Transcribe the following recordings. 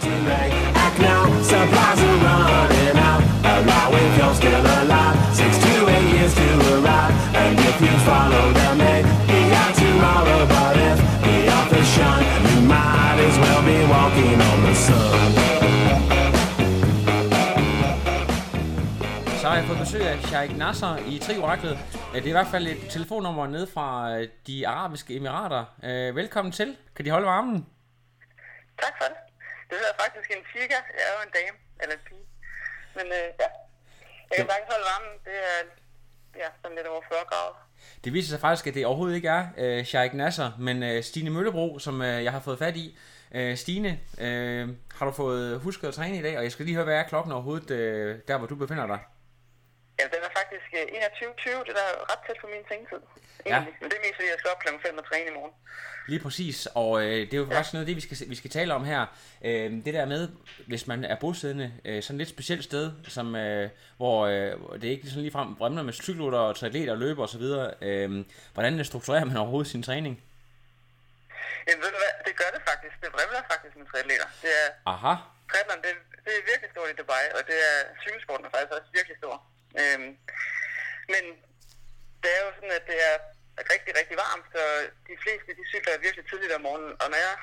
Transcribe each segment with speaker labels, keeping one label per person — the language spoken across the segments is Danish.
Speaker 1: So don't delay, act now, supplies are running out. Allow if you're still alive, six to eight years to arrive. And if you follow the may be out tomorrow, but if the authors shine, you might as well be walking on the sun.
Speaker 2: Så har jeg fået besøg af Sheikh Nasser i Trioraklet. Øh, Det er i hvert fald et telefonnummer nede fra øh, de arabiske emirater. Øh, Velkommen til. Kan de holde varmen?
Speaker 3: Tak for det. Det hedder faktisk en chica. Jeg er jo en dame, eller en pige. Men øh, ja, jeg kan sagtens holde varmen. Det er ja, sådan lidt over 40 grader.
Speaker 2: Det viser sig faktisk, at det overhovedet ikke er øh, Sheikh Nasser, men øh, Stine Møllebro, som øh, jeg har fået fat i. Øh, Stine, øh, har du fået husket at træne i dag? Og jeg skal lige høre, hvad er klokken overhovedet, øh, der hvor du befinder dig?
Speaker 3: Ja, den er faktisk øh, 21.20. Det er da ret tæt på min sengetid.
Speaker 2: Ja.
Speaker 3: egentlig. Men det er mest fordi, jeg skal op kl. 5 og træne i morgen.
Speaker 2: Lige præcis, og øh, det er jo faktisk noget af det, vi skal, vi skal tale om her. Øh, det der med, hvis man er bosiddende øh, sådan et lidt specielt sted, som, øh, hvor øh, det ikke sådan ligefrem vrimler med cykelrytter og triatleter og løber osv., øh, hvordan strukturerer man overhovedet sin træning?
Speaker 3: Jamen ved du hvad, det gør det faktisk. Det vrimler faktisk med triatleter. Det er,
Speaker 2: Aha,
Speaker 3: triathlon, det, det er virkelig stort i Dubai, og det er cykelsporten er faktisk også virkelig stor. Øhm, men det er jo sådan, at det er rigtig, rigtig varmt, så de fleste de cykler virkelig tidligt om morgenen, og når jeg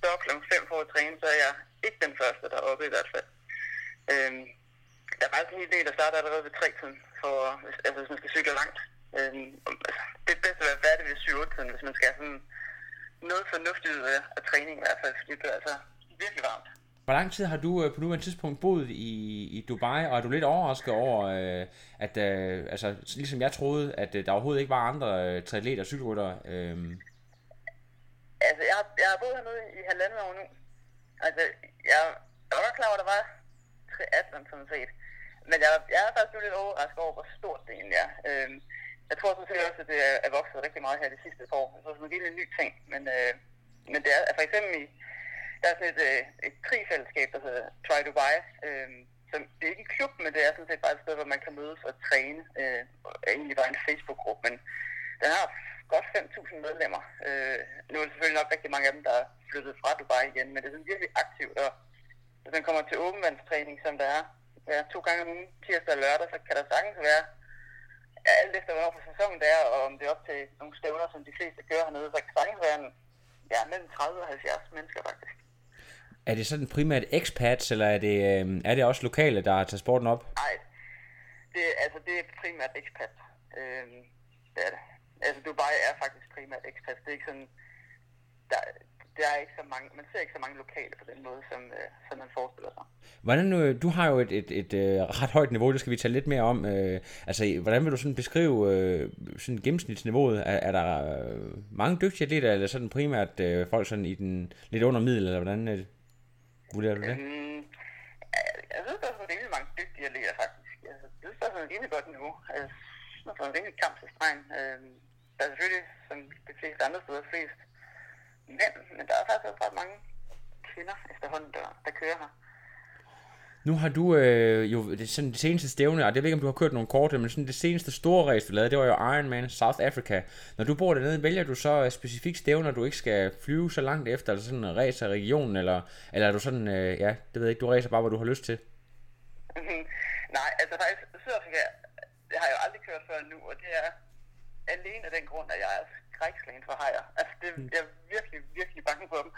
Speaker 3: står kl. 5 for at træne, så er jeg ikke den første, der er oppe i hvert fald. Øhm, der er faktisk en idé, der starter allerede ved 3 tiden, for, hvis, altså, hvis man skal cykle langt. Øhm, altså, det er bedst at være færdig ved 7 tiden, hvis man skal have sådan noget fornuftigt ud af, af træning i hvert fald, fordi det er altså virkelig varmt
Speaker 2: hvor lang tid har du øh, på nuværende tidspunkt boet i, i Dubai, og er du lidt overrasket over, øh, at øh, altså, ligesom jeg troede, at øh, der overhovedet ikke var andre øh, triatleter og cykelrytter? Øh,
Speaker 3: Altså, jeg, har- jeg har boet hernede i halvandet år nu. Altså, jeg, jeg var godt klar over, at der var triathlon sådan set. Men jeg, jeg er faktisk lidt overrasket over, hvor stort det egentlig er. Øh, jeg tror sådan set også, at det er, er vokset rigtig meget her de sidste par år. Så det er sådan en lille ny ting. Men, øh, men det er altså, for eksempel i, der er sådan et, øh, et trifællesskab, der hedder Try Dubai. Øh, som, det er ikke en klub, men det er sådan set bare et sted, hvor man kan mødes og træne. Øh, er egentlig bare en Facebook-gruppe, men den har godt 5.000 medlemmer. Øh, nu er det selvfølgelig nok rigtig mange af dem, der er flyttet fra Dubai igen, men det er sådan virkelig aktivt. Og hvis man kommer til åbenvandstræning, som der er ja, to gange om ugen, tirsdag og lørdag, så kan der sagtens være, ja, alt efter hvornår på sæsonen det er, og om det er op til nogle stævner, som de fleste kører hernede, så kan der sagtens være en, ja, mellem 30 og 70 mennesker faktisk
Speaker 2: er det sådan primært expats, eller er det, øh, er det også lokale, der tager sporten op?
Speaker 3: Nej, det, altså, det er primært expat. Øhm, det er det. Altså, Dubai er faktisk primært expat. Det er ikke sådan... Der, der er ikke så mange, man ser ikke så mange lokale på den måde, som, øh, som man forestiller sig.
Speaker 2: Hvordan, øh, du har jo et, et, et, et ret højt niveau, det skal vi tale lidt mere om. Øh, altså, hvordan vil du sådan beskrive øh, sådan gennemsnitsniveauet? Er, er der øh, mange dygtige atleter, eller sådan primært øh, folk sådan i den lidt under middel, eller hvordan øh, vurderer du det?
Speaker 3: Øhm, øh, jeg- synes, der er sådan rimelig mange dygtige atleter, faktisk. Jeg synes, der er sådan rimelig godt niveau. synes, øh, der er sådan en rimelig kamp til stregen. Øhm, der er selvfølgelig, som de fleste andre steder, flest mænd, men der er faktisk også ret mange kvinder efterhånden, der, der kører her.
Speaker 2: Nu har du øh, jo det, sådan det seneste stævne, og det ved ikke, om du har kørt nogle korte, men sådan det seneste store race, du lavede, det var jo Ironman South Africa. Når du bor dernede, vælger du så øh, specifikt stævner, du ikke skal flyve så langt efter, eller sådan en race af regionen, eller, eller er du sådan, øh, ja, det ved jeg ikke, du racer bare, hvor du har lyst til?
Speaker 3: Nej, altså faktisk, Sydafrika, det har jeg jo aldrig kørt før nu, og det er alene af den grund, at jeg er skrækslagen for hajer. Altså, det, jeg er virkelig, virkelig bange for dem.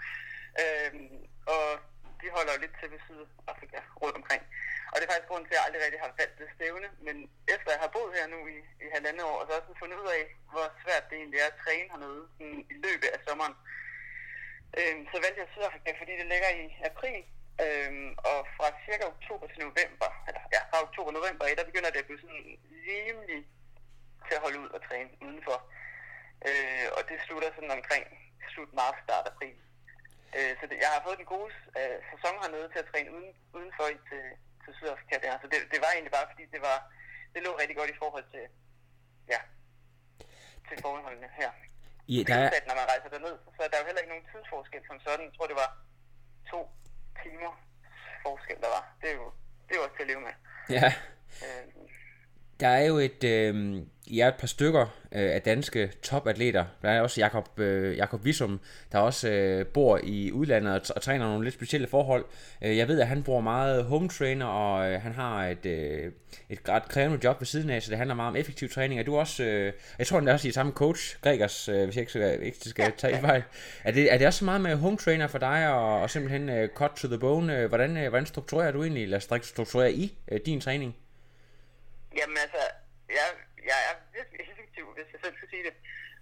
Speaker 3: Øhm, og de holder jo lidt til ved Sydafrika rundt omkring. Og det er faktisk grunden til, at jeg aldrig rigtig har valgt det stævne. Men efter jeg har boet her nu i, i halvandet år, så har jeg fundet ud af, hvor svært det egentlig er at træne hernede sådan, i løbet af sommeren. Øhm, så valgte jeg Sydafrika, fordi det ligger i april. Øhm, og fra cirka oktober til november, eller ja, fra oktober og november, af, der begynder det at blive sådan rimelig til at holde ud og træne udenfor. Øh, og det slutter sådan omkring slut marts, start april. Øh, så det, jeg har fået den gode øh, sæson hernede til at træne uden, udenfor i til, til Sydafrika der. Så det, det var egentlig bare fordi, det var det lå rigtig godt i forhold til, ja, til forholdene her.
Speaker 2: Ja, der er,
Speaker 3: når man rejser derned, så er der jo heller ikke nogen tidsforskel som sådan. Jeg tror, det var to timer forskel, der var. Det er jo, det er jo også til at leve med.
Speaker 2: ja,
Speaker 3: Øh,
Speaker 2: Der er jo et, øh, I er et par stykker øh, af danske topatleter. Der er også Jakob, øh, Jakob Visum, der også øh, bor i udlandet og, og træner nogle lidt specielle forhold. Øh, jeg ved, at han bruger meget home trainer, og øh, han har et, øh, et ret krævende job ved siden af, så det handler meget om effektiv træning. Er du også, øh, jeg tror, han er også i samme coach, Gregers, øh, hvis jeg ikke skal, ikke skal tage fejl. Er det, er det også så meget med home trainer for dig, og, og simpelthen øh, cut to the bone? Øh, hvordan, øh, hvordan strukturerer du egentlig, eller strukturerer I øh, din træning?
Speaker 3: Jamen altså, jeg, jeg er virkelig effektiv, hvis jeg selv skal sige det.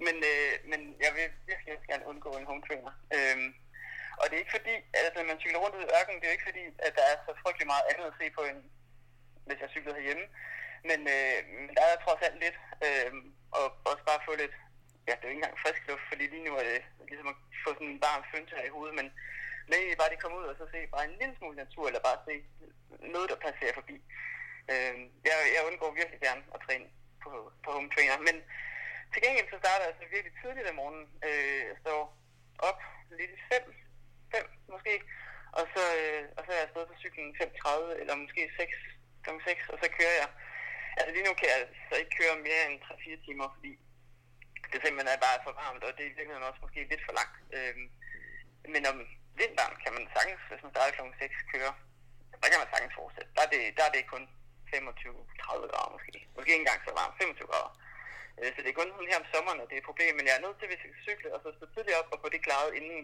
Speaker 3: Men, øh, men jeg vil virkelig gerne undgå en home trainer. Øhm, og det er ikke fordi, altså når man cykler rundt ud i ørkenen, det er jo ikke fordi, at der er så frygtelig meget andet at se på, end hvis jeg cyklede herhjemme. Men, øh, men der er trods alt lidt, øh, og også bare få lidt, ja, det er jo ikke engang frisk luft, fordi lige nu er det ligesom at få sådan en varm fønter i hovedet, men men egentlig bare det komme ud og så se bare en lille smule natur, eller bare se noget, der passerer forbi. Øh, jeg, jeg undgår virkelig gerne at træne på, på home trainer, men til gengæld så starter jeg altså virkelig tidligt om morgenen. Øh, jeg står op lidt i 5, 5 måske, og så, øh, og så er jeg afsted på cyklen 5.30, eller måske 6, kl. 6, og så kører jeg. Altså lige nu kan jeg så ikke køre mere end 3-4 timer, fordi det simpelthen er bare for varmt, og det er i virkeligheden også måske lidt for langt. Øh, men om vinteren kan man sagtens, hvis man starter kl. 6, køre. Der kan man sagtens fortsætte. Der er det, der er det kun 25-30 grader måske. Måske ikke engang så varmt, 25 grader. Øh, Så det er kun sådan her om sommeren, at det er et problem. Men jeg er nødt til, hvis jeg skal cykle, og så stå tidligt op og få det klaret inden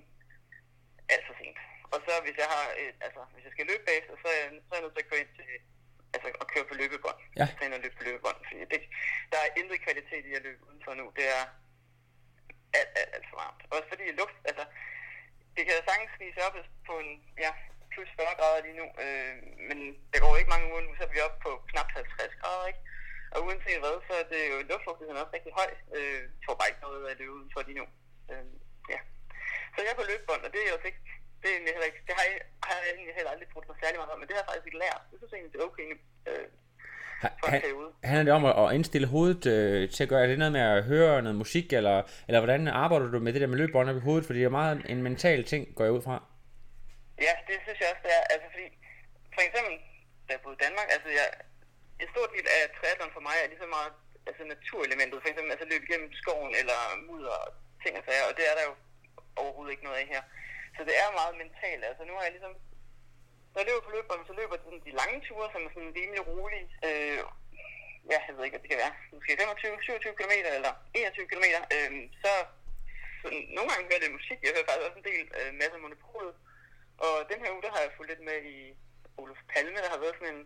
Speaker 3: alt for sent. Og så hvis jeg har, øh, altså hvis jeg skal løbe bagefter, så er jeg, så er jeg nødt til at gå ind til, altså at køre på løbebånd.
Speaker 2: Ja.
Speaker 3: Så ind og løbe på løbebånd. Fordi det, der er intet kvalitet i at løbe udenfor nu. Det er alt, alt, alt for varmt. Også fordi luft, altså det kan sagtens spise op på en, ja, plus 40 grader lige nu, øh, men der går ikke mange uger nu, så er vi oppe på knap 50 grader, ikke? Og uanset hvad, så er det jo luftfugtigheden også rigtig høj. Øh, jeg får bare ikke noget af løbe udenfor lige nu. Øh, ja. Så jeg er på løbebånd, og det er jo ikke, det er heller ikke, det har jeg, har jeg egentlig heller aldrig brugt mig særlig meget om, men det har jeg faktisk ikke lært. Det synes jeg egentlig, det er okay nu. Øh,
Speaker 2: Han, handler det om at, at indstille hovedet øh, til at gøre, er det noget med at høre noget musik, eller, eller hvordan arbejder du med det der med løbebånd op i hovedet, fordi det er meget en mental ting, går jeg ud fra.
Speaker 3: Ja, det synes jeg også, det er. Altså, fordi, for eksempel, da jeg boede i Danmark, altså, jeg, en stor del af triathlon for mig er lige så meget altså, naturelementet. For eksempel, altså, løbe igennem skoven eller mudder og ting og sager, og det er der jo overhovedet ikke noget af her. Så det er meget mentalt. Altså, nu har jeg ligesom, når jeg løber på løbebånd, så løber sådan de lange ture, som er sådan rimelig rolige. Øh, ja, jeg ved ikke, hvad det kan være. Måske 25-27 km eller 21 km. Øh, så, så nogle gange hører det musik. Jeg hører faktisk også en del øh, masser af monopolet. Og den her uge, der har jeg fulgt lidt med i Olof Palme, der har været sådan en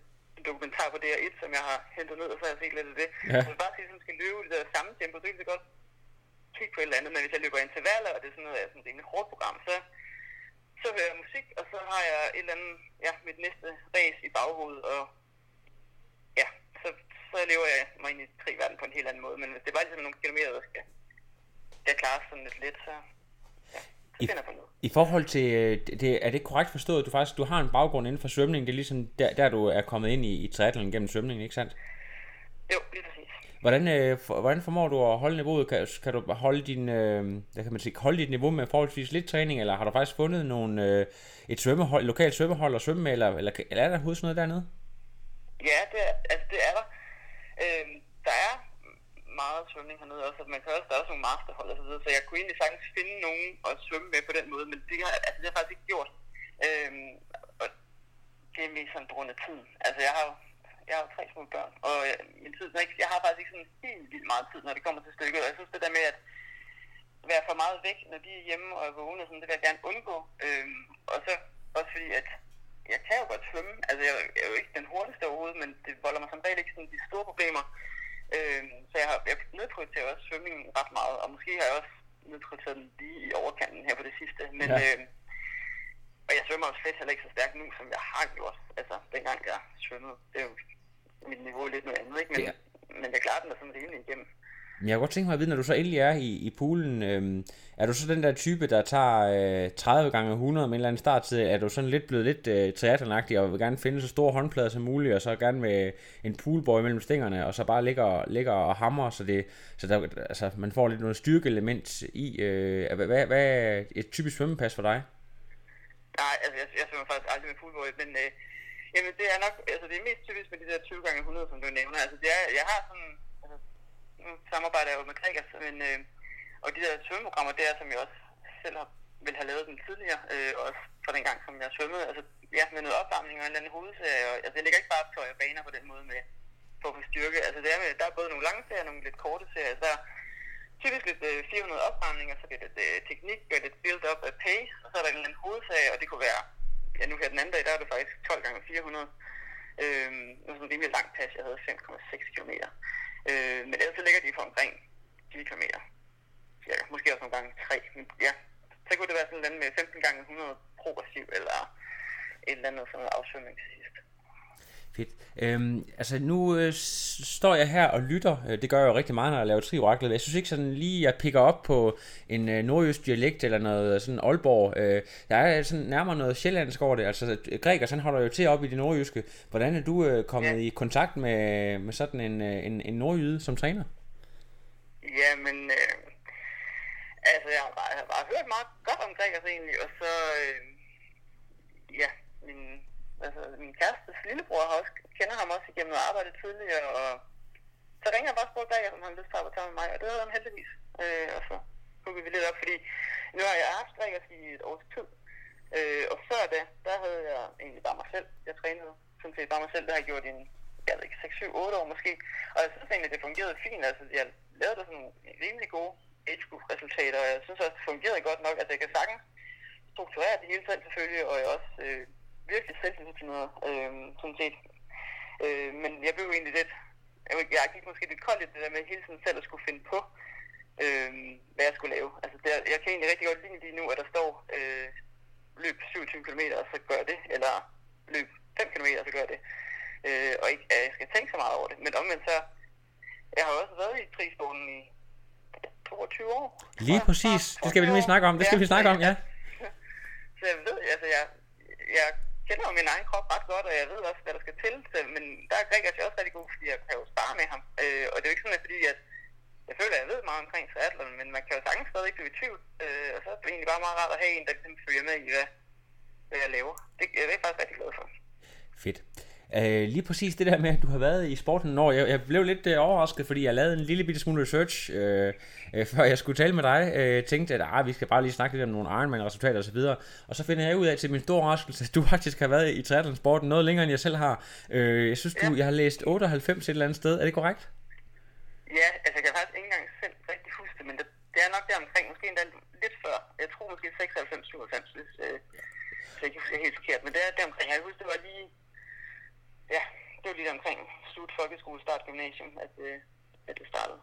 Speaker 3: dokumentar på DR1, som jeg har hentet ned, og så har jeg set lidt af det.
Speaker 2: Ja.
Speaker 3: Så bare sige, at man skal løbe i det der samme tempo, så kan det godt kigge på et eller andet, men hvis jeg løber intervaller, og det er sådan noget, sådan et rimelig hårdt program, så, så hører jeg musik, og så har jeg et eller andet, ja, mit næste race i baghovedet, og ja, så, så lever jeg mig ind i triverden på en helt anden måde, men hvis det er bare ligesom nogle kilometer, der skal, der klares sådan lidt let, så, ja, så finder jeg på noget.
Speaker 2: I forhold til, øh, det- er det korrekt forstået, at du faktisk du har en baggrund inden for svømning, det er ligesom der, der du er kommet ind i, i triathlon gennem svømning, ikke sandt?
Speaker 3: Jo, lige præcis.
Speaker 2: Hvordan, øh, for, hvordan formår du at holde niveauet? Kan, kan du holde din, øh, hvad kan man sige, holde dit niveau med forholdsvis lidt træning, eller har du faktisk fundet nogle, øh, et svømmehold, lokalt svømmehold at svømme med, eller, eller, eller er der overhovedet sådan noget dernede?
Speaker 3: Ja, det er, altså det er der. Øhm, der er meget svømning hernede også, at man kan også, der er også nogle masterhold og så videre, så jeg kunne egentlig sagtens finde nogen at svømme med på den måde, men det har, altså, det har jeg faktisk ikke gjort. Øhm, og det er mest sådan på grund af tiden. Altså jeg har jo jeg har tre små børn, og øh, min tid, den ikke, jeg har faktisk ikke sådan helt vildt meget tid, når det kommer til stykket, og jeg synes det der med at være for meget væk, når de er hjemme og er vågne, og sådan, det vil jeg gerne undgå. Øhm, og så også fordi, at jeg kan jo godt svømme. Altså, jeg jeg er jo ikke den hurtigste overhovedet, men det volder mig som regel ikke sådan de store problemer. Øhm, så jeg har jeg nedprioriteret også svømningen ret meget, og måske har jeg også nedprioriteret den lige i overkanten her på det sidste. Men,
Speaker 2: Ja.
Speaker 3: øhm, og jeg svømmer også slet heller ikke så stærkt nu, som jeg har gjort. Altså, dengang jeg svømmede. Det er jo mit niveau er lidt noget andet, ikke? Men,
Speaker 2: Ja.
Speaker 3: men jeg klarer den da sådan rimelig igennem.
Speaker 2: Jeg kunne godt tænke mig at vide, når du så endelig er i, i poolen, øhm, er du så den der type, der tager øh, 30 gange 100 med en eller anden starttid? Er du sådan lidt blevet lidt øh, triathlonagtig og vil gerne finde så store håndplader som muligt, og så gerne med en poolboy mellem stængerne, og så bare ligger, ligger og hammer, så, det, så der, altså, man får lidt noget styrkeelement i. Øh, hvad, hvad, hvad er et typisk svømmepas for dig?
Speaker 3: Nej, altså jeg, jeg svømmer faktisk aldrig med poolboy, men øh, jamen, det er nok, altså det er mest typisk med de der 20 gange 100, som du nævner. Altså det er, jeg har sådan, nu samarbejder jeg jo med Gregers, men, øh, og de der svømmeprogrammer, det er, som jeg også selv har, vil have lavet dem tidligere, øh, også fra den gang, som jeg svømmede. Altså, ja, med noget opvarmning og en eller anden hovedserie, og altså, jeg ligger ikke bare op og baner på den måde med, for at få styrke. Altså, det er med, der er både nogle lange serier og nogle lidt korte serier. Der typisk lidt øh, 400 opvarmninger, så det er lidt øh, teknik og lidt build-up af pace, og så er der en eller anden hovedserie, og det kunne være, ja, nu her den anden dag, der er det faktisk 12 gange 400. øh, sådan en rimelig lang pas, jeg havde 5,6 km. Øh, men ellers så ligger de for omkring 10 km. Ja, måske også nogle gange 3. Men ja, så kunne det være sådan noget med 15 gange 100 progressiv, eller et eller andet sådan noget afsvømning til sidst.
Speaker 2: Fedt. Øhm, altså nu øh, står jeg her og lytter. Øh, Det gør jeg jo rigtig meget, når jeg laver trioraklet. Jeg synes ikke sådan lige, jeg picker op på en øh, nordjysk dialekt eller noget sådan Aalborg. Øh, der er sådan nærmere noget sjællandsk over det. Altså Gregers, han holder jo til op i det nordjyske. Hvordan er du øh, kommet
Speaker 3: Ja.
Speaker 2: i kontakt med, med sådan en, øh, en, en nordjyde som træner?
Speaker 3: Ja, men øh, altså, jeg har, bare, jeg har bare hørt meget godt om Gregers egentlig, og så, øh, ja, min, altså, min kærestes lillebror har også, kender ham også igennem arbejdet arbejde tidligere, og så ringer jeg bare og spurgte Gregers, om han til at sammen med mig, og det havde han heldigvis, øh, og så huggede vi lidt op, fordi nu har jeg haft Gregers i et års tid, øh, og før det, der havde jeg egentlig bare mig selv, jeg trænede sådan set bare mig selv, det har jeg gjort i en jeg ved ikke, 6, 7, 8 år måske. Og jeg synes egentlig, det fungerede fint. Altså, jeg lavede sådan nogle rimelig gode age group resultater, og jeg synes også, det fungerede godt nok. Altså, jeg kan sagtens strukturere det hele selv selvfølgelig, og jeg også øh, virkelig selvdisciplineret, øh, sådan set. Øh, men jeg blev egentlig lidt, jeg, jeg gik måske lidt koldt i det der med hele tiden selv at skulle finde på, øh, hvad jeg skulle lave. Altså, det, jeg kan egentlig rigtig godt lide lige nu, at der står øh, løb 27 km, og så gør det, eller løb 5 km, og så gør det øh, og ikke at jeg skal tænke så meget over det. Men omvendt så, jeg har også været i trisporten i 22 år.
Speaker 2: Lige præcis. Det skal vi nemlig snakke om. Det skal vi snakke om, ja.
Speaker 3: Så jeg ved, altså jeg, jeg kender jo min egen krop ret godt, og jeg ved også, hvad der skal til. Så, men der er Gregers også rigtig god, fordi jeg kan jo spare med ham. Øh, og det er jo ikke sådan, at fordi at jeg føler, at jeg ved meget omkring triathlon, men man kan jo sagtens stadig ikke blive i tvivl. Øh, og så er det egentlig bare meget rart at have en, der ligesom følger med i, hvad, hvad jeg laver. Det, jeg er jeg faktisk rigtig glad for.
Speaker 2: Fedt. Øh, lige præcis det der med, at du har været i sporten når jeg, jeg blev lidt øh, overrasket, fordi jeg lavede en lille bitte smule research, øh, øh, før jeg skulle tale med dig. Øh, tænkte, at ah, vi skal bare lige snakke lidt om nogle Ironman-resultater osv. Og så finder jeg ud af til min store overraskelse, at du faktisk har været i triathlon-sporten noget længere, end jeg selv har. Øh, jeg synes, du, jeg har læst 98 et eller andet sted. Er det korrekt?
Speaker 3: Ja, altså jeg kan faktisk ikke engang selv rigtig huske det, men det, det er nok der omkring, måske endda lidt før. Jeg tror måske 96, 97, hvis, øh, så jeg ikke husker helt forkert. Men det er der omkring. Jeg kan huske, det var lige, ja, det var lige omkring slut folkeskole, start gymnasium, at, øh, at det startede.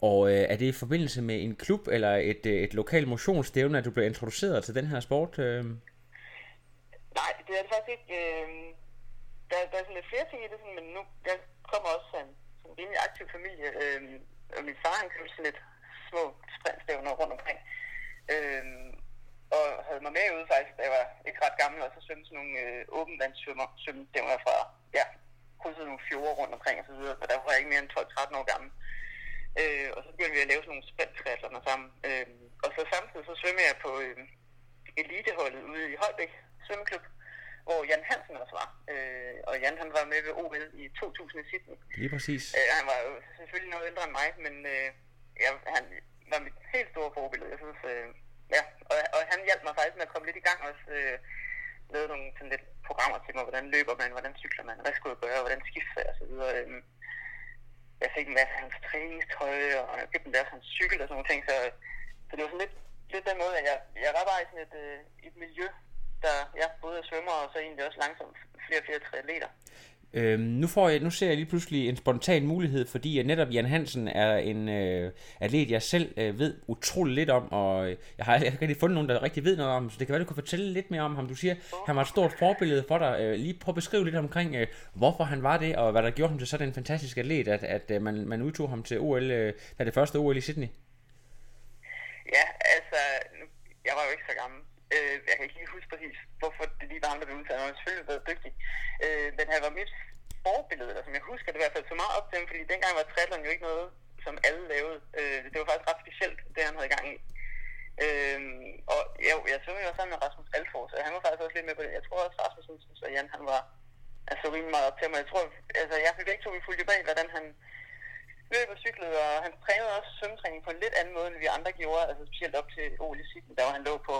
Speaker 2: Og øh, er det i forbindelse med en klub eller et, øh, et lokalt motionsstævne, at du blev introduceret til den her sport? Øh?
Speaker 3: Nej, det er det faktisk ikke. Øh, der, der er sådan lidt flere ting i det, sådan, men nu jeg kommer også fra en, en rimelig aktiv familie, øh, og min far han købte sådan lidt små sprintstævner rundt omkring. Øh, og havde mig med ude faktisk, da jeg var ikke ret gammel, og så svømte sådan nogle øh, åbenvandssvømmer fra, ja, krydsede nogle fjorde rundt omkring og så videre, og der var jeg ikke mere end 12-13 år gammel. Øh, og så begyndte vi at lave sådan nogle sprinttriathloner sammen. Øh, og så samtidig så svømmer jeg på øh, eliteholdet ude i Holbæk svømmeklub, hvor Jan Hansen også var. Øh, og Jan han var med ved OL i 2000 i Sydney.
Speaker 2: Lige præcis.
Speaker 3: Øh, han var jo selvfølgelig noget ældre end mig, men øh, ja, han var mit helt store forbillede. Jeg synes, øh, ja, og, og han hjalp mig faktisk med at komme lidt i gang også. Øh, lavede nogle sådan lidt programmer til mig, hvordan løber man, hvordan cykler man, hvad skulle jeg gøre, hvordan skifter jeg osv. så videre. Øhm, jeg fik en masse af hans træningstøj, og jeg købte en masse hans cykel og sådan nogle ting, så, så det var sådan lidt, lidt den måde, at jeg, jeg var bare i sådan et, øh, et miljø, der ja, både er svømmer og så egentlig også langsomt flere og flere triatleter.
Speaker 2: Øhm, nu, får jeg, nu ser jeg lige pludselig en spontan mulighed, fordi at netop Jan Hansen er en øh, atlet, jeg selv øh, ved utrolig lidt om, og øh, jeg har, jeg har ikke rigtig fundet nogen, der rigtig ved noget om, så det kan være, du kan fortælle lidt mere om ham. Du siger, han var et stort forbillede for dig. Øh, lige prøv at beskrive lidt omkring, øh, hvorfor han var det, og hvad der gjorde ham til sådan en fantastisk atlet, at, at øh, man, man udtog ham til OL, øh, da det første OL i Sydney.
Speaker 3: Ja, altså, jeg var jo ikke så gammel. Øh, jeg kan ikke lige huske præcis, hvorfor det lige var ham, der blev udtaget. Han var selvfølgelig været men han var mit forbillede, eller som jeg husker det i hvert fald så meget op til ham, fordi dengang var triathlon jo ikke noget, som alle lavede. Øh, det var faktisk ret specielt, det han havde gang i. Øh, og jo, jeg så jo sammen med Rasmus Alfors, og han var faktisk også lidt med på det. Jeg tror også, Rasmus synes, at Jan, han var altså rimelig meget op til mig. Jeg tror, altså jeg fik ikke to, vi fulgte bag, hvordan han løb og cyklede, og han trænede også svømmetræning på en lidt anden måde, end vi andre gjorde, altså specielt op til OL i Sydney, der var han lå på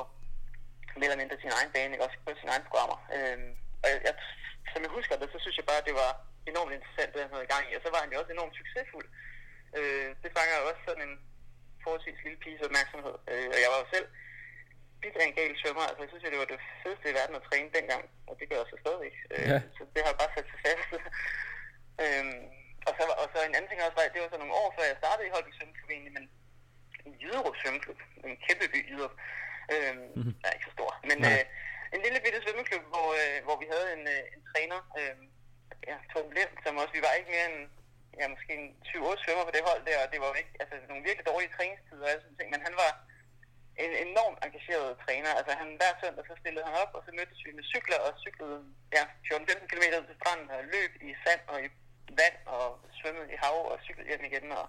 Speaker 3: mere eller mindre sin egen bane, ikke? også på sine egne programmer. Øh, og jeg, jeg, som jeg husker det, så synes jeg bare, at det var enormt interessant, det han havde i gang i, og så var han jo også enormt succesfuld. Øh, det fanger jo også sådan en forholdsvis lille piges opmærksomhed, øh, og jeg var jo selv en gal svømmer, altså jeg synes, det var det fedeste i verden at træne dengang, og det gør jeg så stadigvæk. Øh,
Speaker 2: Ja.
Speaker 3: Så det har bare sat sig fast. øhm, og, så, var- og så en anden ting også var, det var så nogle år før jeg startede i Holbæk Svømmeklub egentlig, men i Jyderup Svømmeklub, en kæmpe by Jyderup, øhm, mm-hmm. er ikke så stor, men
Speaker 2: Nej.
Speaker 3: øh, en lille bitte svømmeklub, hvor, øh, hvor vi havde en, øh, en træner, øh, ja, Torben Lind, som også, vi var ikke mere end ja, måske en 20-8 svømmer på det hold der, og det var jo ikke, altså nogle virkelig dårlige træningstider og alle sådan ting, men han var en enormt engageret træner. Altså han hver søndag så stillede han op, og så mødtes vi med cykler og cyklede ja, 14-15 km ud til stranden og løb i sand og i vand og svømmede i hav og cyklede hjem igen. Og,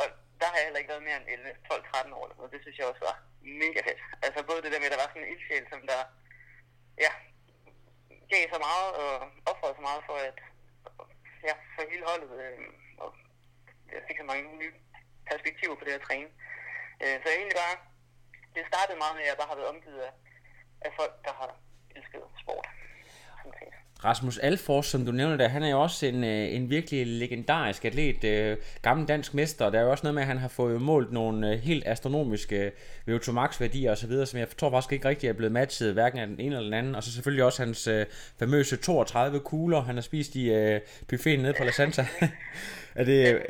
Speaker 3: og der har jeg heller ikke været mere end 11, 12, 13 år eller noget. Det synes jeg også var mega fedt. Altså både det der med, at der var sådan en ildsjæl, som der ja, gav så meget øh, og offrede så meget for at ja, for hele holdet. Øh, og jeg fik så mange nye perspektiver på det at træne. Øh, så egentlig bare, det startede meget med, at jeg bare har været omgivet af, af folk, der har elsket sport. Sådan set.
Speaker 2: Rasmus Alfors, som du nævner der, han er jo også en, øh, en virkelig legendarisk atlet, øh, gammel dansk mester, der er jo også noget med, at han har fået målt nogle øh, helt astronomiske øh, VO2 max værdier osv., som jeg tror faktisk ikke rigtig er blevet matchet, hverken af den ene eller den anden, og så selvfølgelig også hans øh, famøse 32 kugler, han har spist i øh, buffeten nede på La Santa. er det,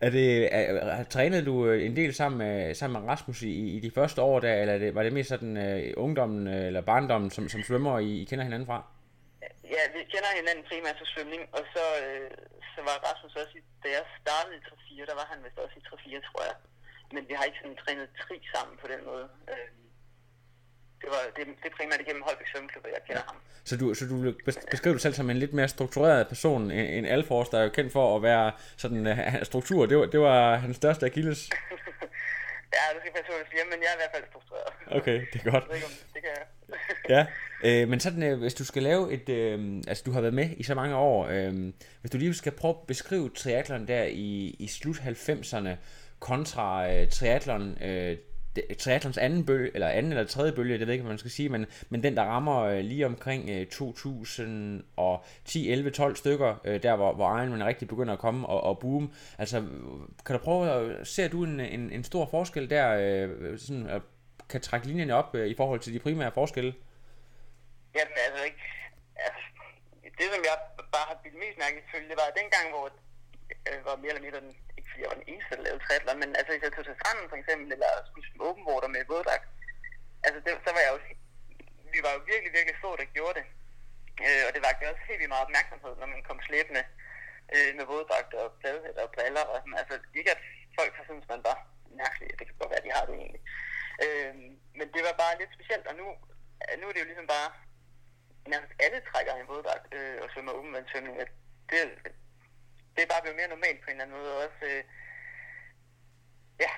Speaker 2: er det, er, er, trænede du øh, en del sammen med, sammen med Rasmus i, i de første år der, eller det, var det mest sådan uh, ungdommen øh, eller barndommen, som, som svømmer, I, I kender hinanden fra?
Speaker 3: Ja, vi kender hinanden primært til svømning, og så, øh, så var Rasmus også, i, da jeg startede i 3-4, der var han vist også i 3-4, tror jeg. Men vi har ikke sådan trænet tri sammen på den måde. Øh, det, var, det, det er primært igennem Holbæk Svømmeklub, at jeg kender ham.
Speaker 2: Så du, så du vil bes- beskrive dig selv som en lidt mere struktureret person end, end Alfors, der er jo kendt for at være sådan uh, struktur. Det var, det var hans største akilles.
Speaker 3: Ja, du skal passe på, siger, men jeg er i hvert fald struktureret.
Speaker 2: Okay, det er godt.
Speaker 3: Jeg ved ikke, om det kan jeg.
Speaker 2: Ja, øh, men sådan, øh, hvis du skal lave et, øh, altså du har været med i så mange år, øh, hvis du lige skal prøve at beskrive triathlon der i, i slut 90'erne kontra øh, triathlon, øh, det- triathlons anden bølge, eller anden eller tredje bølge, det ved jeg ikke, hvad man skal sige, men, men den, der rammer øh, lige omkring 2010, 11, 12 stykker, øh, der hvor, hvor Ironman rigtig begynder at komme og, og boom. Altså, kan du prøve at, ser du en, en, en stor forskel der, sådan, at kan trække linjerne op i forhold til de primære forskelle?
Speaker 3: Jamen altså ikke. Altså, det som jeg bare har blivet mest mærke i selvfølgelig, det var dengang, hvor jeg var mere eller mindre den, jeg var den eneste, der lavede triathlon, men altså hvis jeg tog til stranden for eksempel, eller skulle svømme åben water med våddragt, altså det, så var jeg jo, vi var jo virkelig, virkelig få, der gjorde det. Øh, og det var også helt vildt meget opmærksomhed, når man kom slæbende øh, med våddragt og badehætter og briller og sådan. Altså ikke at folk har syntes, man var mærkelig, det kan godt være, de har det egentlig. Øh, men det var bare lidt specielt, og nu, nu er det jo ligesom bare, nærmest alle trækker en våddragt øh, og svømmer åbenvandssvømning. at Det, det er bare blevet mere normalt på en eller anden måde, og også, øh, ja,